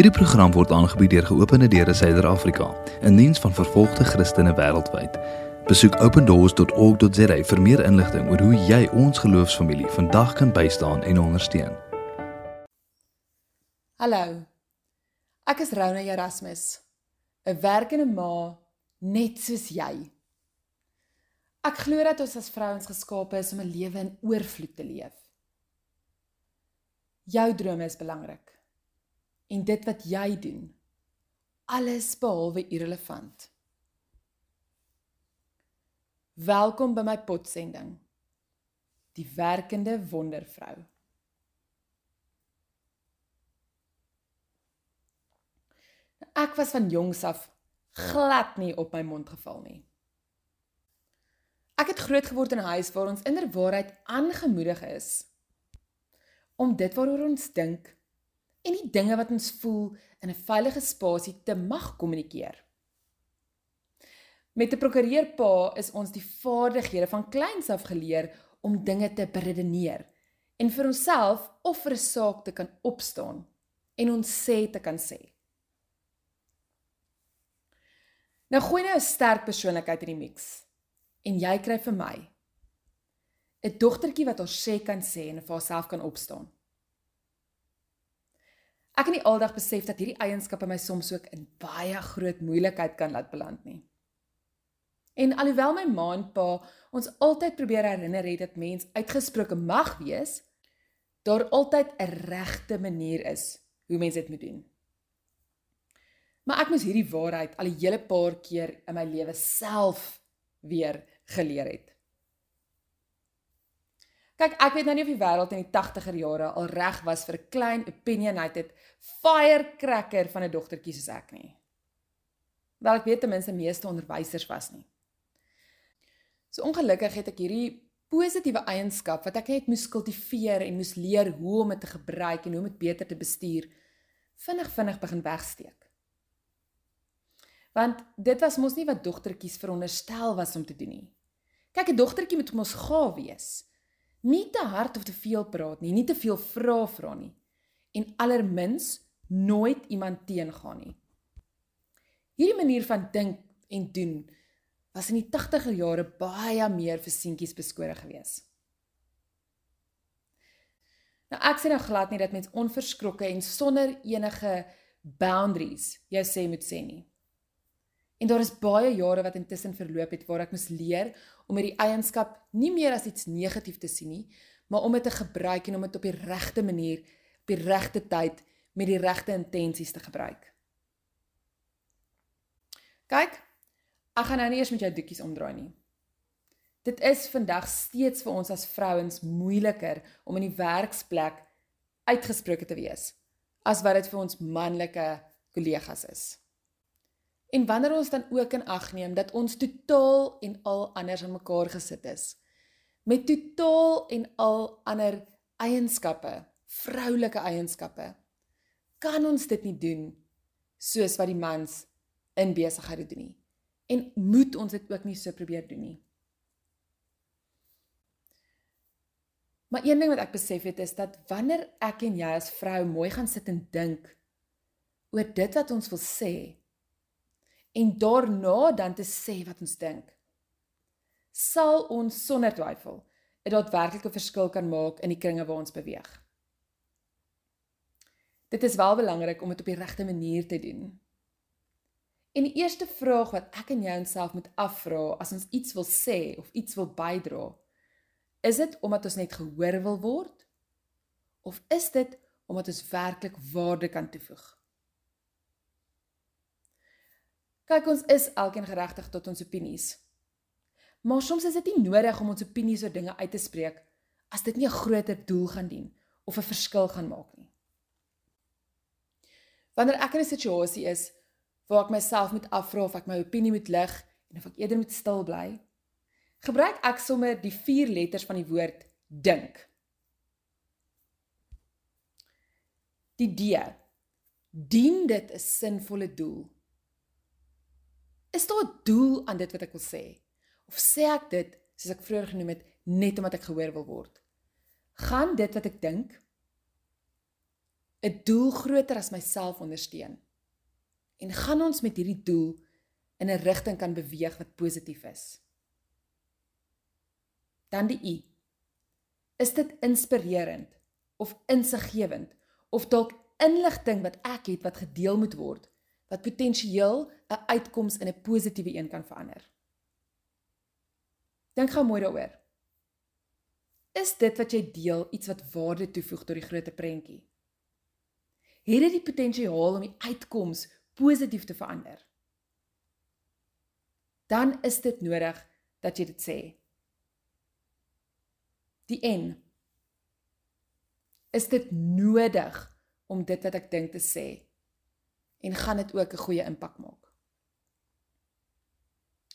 Hierdie program word aangebied deur Geopende Deure Suider-Afrika, 'n diens van vervolgde Christene wêreldwyd. Besoek opendoors.org.za vir meer inligting oor hoe jy ons geloofsfamilie vandag kan bystaan en ondersteun. Hallo. Ek is Rona Erasmus, 'n werkende ma net soos jy. Ek glo dat ons as vrouens geskape is om 'n lewe in oorvloed te leef. Jou drome is belangrik. En dit wat jy doen, alles behalwe irrelevant. Welkom by my potsending. Die werkende wondervrou. Ek was van jongs af glad nie op my mond geval nie. Ek het groot geword in 'n huis waar ons inderwaarheid aangemoedig is om dit waaroor ons dink en die dinge wat ons voel in 'n veilige spasie te mag kommunikeer. Met 'n prokureurpa is ons die vaardighede van kleins af geleer om dinge te beredeneer en vir onsself of vir 'n saak te kan opstaan en ons sê te kan sê. Nou gooi nou 'n sterk persoonlikheid in die mix en jy kry vir my 'n dogtertjie wat haar sê kan sê en vir haarself kan opstaan. Ek het nie aldag besef dat hierdie eienskappe my soms ook in baie groot moeilikheid kan laat beland nie. En alhoewel my ma en pa ons altyd probeer herinner het dat mens uitgesproke mag wees, daar altyd 'n regte manier is hoe mens dit moet doen. Maar ek moes hierdie waarheid al 'n hele paar keer in my lewe self weer geleer het. Kyk, ek weet nou nie of die wêreld in die 80er jare al reg was vir 'n klein opinionated firecracker van 'n dogtertjie soos ek nie. Wel ek weet ten minste meeste onderwysers was nie. So ongelukkig het ek hierdie positiewe eienskap wat ek net moes kultiveer en moes leer hoe om dit te gebruik en hoe om dit beter te bestuur, vinnig vinnig begin wegsteek. Want dit was mos nie wat dogtertjies veronderstel was om te doen nie. Kyk, 'n dogtertjie moet mos gaaf wees. Nie te hard of te veel praat nie, nie te veel vra vra nie. En allermins nooit iemand teengaan nie. Hierdie manier van dink en doen was in die 80er jare baie meer vir seentjies beskore gewees. Nou ek sê nou glad nie dat mens onverskrokke en sonder enige boundaries jou sê moet sê nie. En daar is baie jare wat intussen verloop het waar ek moes leer om hierdie eienskap nie meer as iets negatief te sien nie, maar om dit te gebruik en om dit op die regte manier, op die regte tyd met die regte intensies te gebruik. Kyk, ek gaan nou nie eers met jou doekies omdraai nie. Dit is vandag steeds vir ons as vrouens moeiliker om in die werksplek uitgesproke te wees as wat dit vir ons manlike kollegas is. En wanneer ons dan ook in ag neem dat ons totaal en al anders aan mekaar gesit is met totaal en al ander eienskappe, vroulike eienskappe, kan ons dit nie doen soos wat die mans in besighede doen nie. En moet ons dit ook nie so probeer doen nie. Maar een ding wat ek besef het is dat wanneer ek en jy as vrou mooi gaan sit en dink oor dit wat ons wil sê, en daarna dan te sê wat ons dink, sal ons sonder twyfel 'n daadwerklike verskil kan maak in die kringe waar ons beweeg. Dit is wel belangrik om dit op die regte manier te doen. En die eerste vraag wat ek en jy onsself moet afvra as ons iets wil sê of iets wil bydra, is dit omdat ons net gehoor wil word of is dit omdat ons werklik waarde kan toevoeg? Kyk, ons is elkeen geregtig tot ons opinies. Maar soms is dit nie nodig om ons opinies oor dinge uit te spreek as dit nie 'n groter doel gaan dien of 'n verskil gaan maak nie. Wanneer ek in 'n situasie is waar ek myself moet afvra of ek my opinie moet lig en of ek eerder moet stil bly, gebruik ek sommer die vier letters van die woord dink. Die D. Dien dit 'n sinvolle doel? Is daar 'n doel aan dit wat ek wil sê? Of sê ek dit soos ek vroeër genoem het net omdat ek gehoor wil word? Gaan dit wat ek dink 'n doel groter as myself ondersteun? En gaan ons met hierdie doel in 'n rigting kan beweeg wat positief is? Dan die U. Is dit inspirerend of insiggewend of dalk inligting wat ek het wat gedeel moet word wat potensieel 'n uitkoms in 'n positiewe een kan verander? Dink gou mooi daaroor. Is dit wat jy deel iets wat waarde toevoeg tot die groter prentjie? Het dit die potensiaal om die uitkoms positief te verander? Dan is dit nodig dat jy dit sê. Die N. Is dit nodig om dit wat ek dink te sê en gaan dit ook 'n goeie impak maak?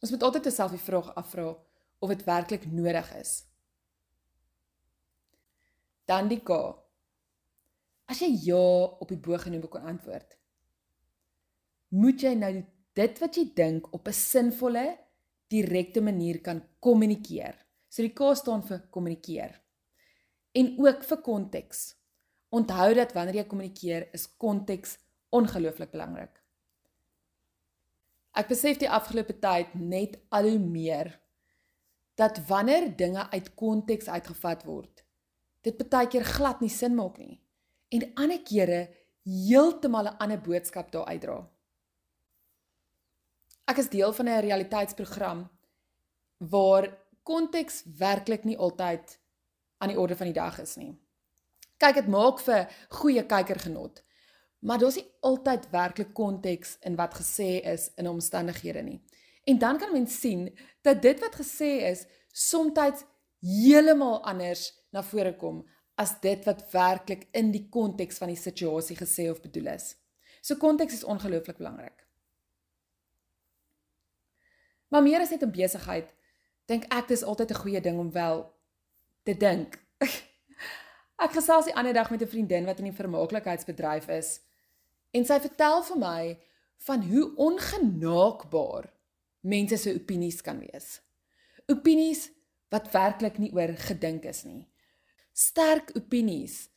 Ons moet altyd jouself die vraag afvra of dit werklik nodig is. Dan die K. As jy ja op die bogenoemde kon antwoord, moet jy nou dit wat jy dink op 'n sinvolle, direkte manier kan kommunikeer. So die K staan vir kommunikeer. En ook vir konteks. Onthou dat wanneer jy kommunikeer, is konteks ongelooflik belangrik. Ek besef die afgelope tyd net al hoe meer dat wanneer dinge uit konteks uitgevat word, dit baie keer glad nie sin maak nie en ander kere heeltemal 'n ander boodskap daar uitdra. Ek is deel van 'n realiteitsprogram waar konteks werklik nie altyd aan die orde van die dag is nie. Kyk, dit maak vir goeie kykergenot. Maar daar's nie altyd werklik konteks in wat gesê is in omstandighede nie. En dan kan mens sien dat dit wat gesê is soms heeltemal anders na vore kom as dit wat werklik in die konteks van die situasie gesê of bedoel is. So konteks is ongelooflik belangrik. Maar meer as net 'n besigheid, dink ek dis altyd 'n goeie ding om wel te dink. ek gesels die ander dag met 'n vriendin wat in die vermaaklikheidsbedryf is en sy vertel vir my van hoe ongenaakbaar mense se opinies kan wees. Opinies wat werklik nie oor gedink is nie. Sterk opinies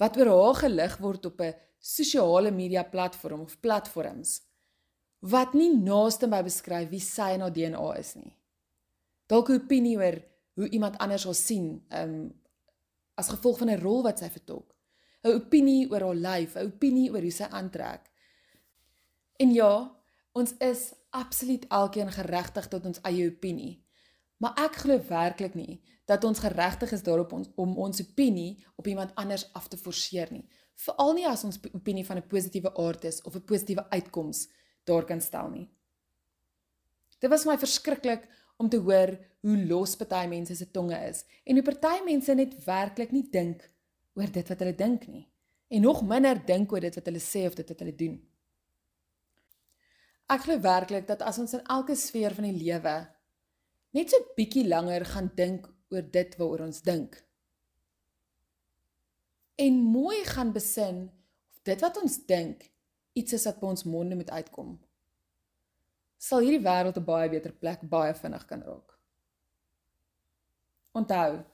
wat oor haar gelig word op 'n sosiale media platform of platforms wat nie naaste by beskryf wie sy en haar DNA is nie. Dalk 'n opinie oor hoe iemand anders haar sien, um as gevolg van 'n rol wat sy vertolk. 'n Opinie oor haar lyf, 'n opinie oor hoe sy aantrek. En ja, ons is absoluut elkeen geregtig tot ons eie opinie. Maar ek glo werklik nie dat ons geregtig is daarop ons, om ons opinie op iemand anders af te forceer nie. Veral nie as ons opinie van 'n positiewe aard is of 'n positiewe uitkoms daar kan stel nie. Dit was my verskriklik om te hoor hoe los party mense se tonge is en hoe party mense net werklik nie dink oor dit wat hulle dink nie en nog minder dink oor dit wat hulle sê of dit wat hulle doen. Ek glo werklik dat as ons in elke sfeer van die lewe net so bietjie langer gaan dink oor dit waaroor ons dink. En mooi gaan besin of dit wat ons dink iets is wat by ons monde moet uitkom. Sal hierdie wêreld 'n baie beter plek baie vinnig kan raak. Onthou,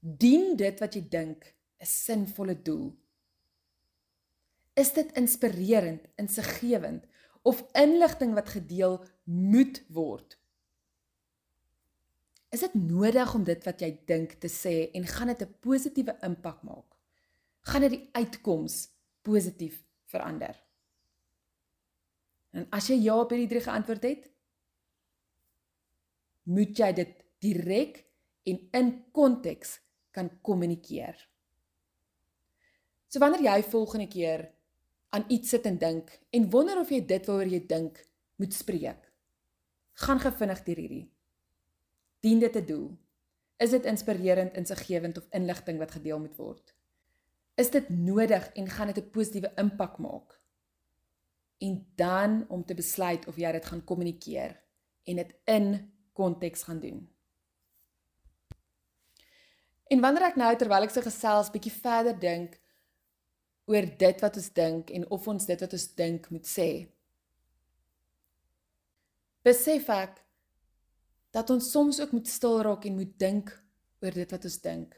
dien dit wat jy dink 'n sinvolle doel. Is dit inspirerend, insiggewend of inligting wat gedeel moet word? Is dit nodig om dit wat jy dink te sê en gaan dit 'n positiewe impak maak? Gaan dit die uitkoms positief verander? En as jy ja op hierdie drie geantwoord het, moet jy dit direk en in konteks kan kommunikeer. So wanneer jy volgende keer aan iets sit en dink en wonder of jy dit waaroor jy dink moet spreek, gaan gevinnig deur hierdie dien dit 'n doel? Is dit inspirerend, insiggewend of inligting wat gedeel moet word? Is dit nodig en gaan dit 'n positiewe impak maak? En dan om te besluit of jy dit gaan kommunikeer en dit in konteks gaan doen. En wanneer ek nou terwyl ek so gesels bietjie verder dink oor dit wat ons dink en of ons dit wat ons dink moet sê. Besef ek dat ons soms ook moet stil raak en moet dink oor dit wat ons dink.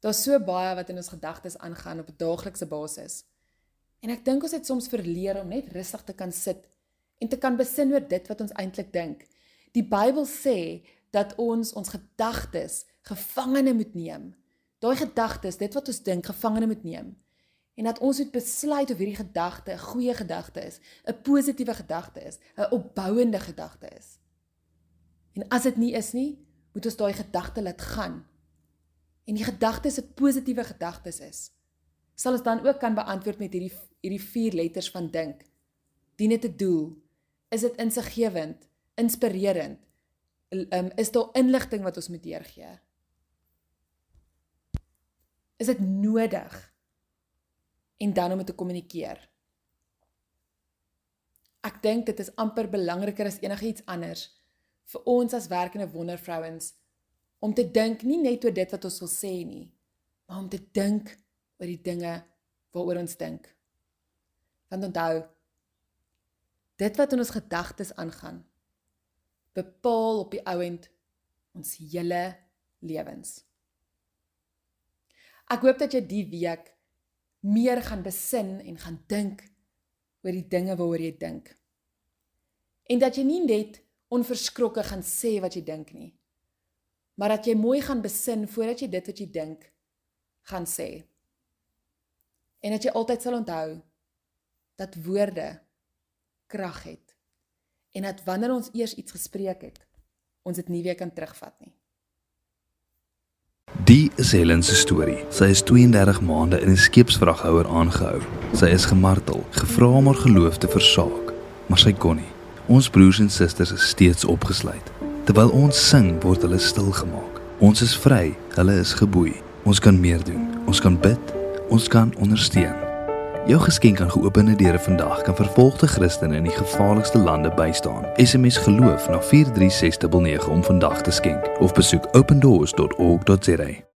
Daar's so baie wat in ons gedagtes aangaan op 'n daaglikse basis. En ek dink ons het soms verleer om net rustig te kan sit en te kan besin oor dit wat ons eintlik dink. Die Bybel sê dat ons ons gedagtes gevangene moet neem. Daai gedagtes, dit wat ons dink, gevangene moet neem. En dat ons moet besluit of hierdie gedagte 'n goeie gedagte is, 'n positiewe gedagte is, 'n opbouende gedagte is. En as dit nie is nie, moet ons daai gedagte laat gaan. En die gedagtes wat positiewe gedagtes is, sal ons dan ook kan beantwoord met hierdie hierdie vier letters van dink. Dien dit 'n doel? Is dit insiggewend, inspirerend? Um, is daar inligting wat ons moet deurgee? Is dit nodig? En dan om te kommunikeer. Ek dink dit is amper belangriker as enigiets anders vir ons as werkende wondervrouens om te dink nie net oor dit wat ons wil sê nie, maar om te dink oor die dinge waaroor ons dink. Want onthou, dit wat in ons gedagtes aangaan, bepaal op die ouend ons hele lewens. Ek hoop dat jy die week meer gaan besin en gaan dink oor die dinge waaroor jy dink. En dat jy nie net onverskrokke gaan sê wat jy dink nie, maar dat jy mooi gaan besin voordat jy dit wat jy dink gaan sê. En dat jy altyd sal onthou dat woorde krag het en dat wanneer ons eers iets gespreek het, ons dit nie weer kan terugvat nie. Die is Helen se storie. Sy is 32 maande in 'n skeepsvraghouer aangehou. Sy is gemartel, gevra om haar geloof te versaak, maar sy kon nie. Ons broers en susters is steeds opgesluit. Terwyl ons sing, word hulle stil gemaak. Ons is vry, hulle is geboei. Ons kan meer doen. Ons kan bid. Ons kan ondersteun. Jou geskenk aan geopende deure vandag kan vervolgde Christene in die gevaarlikste lande bystaan. SMS geloof na 43699 om vandag te skenk of besoek opendoors.org.za.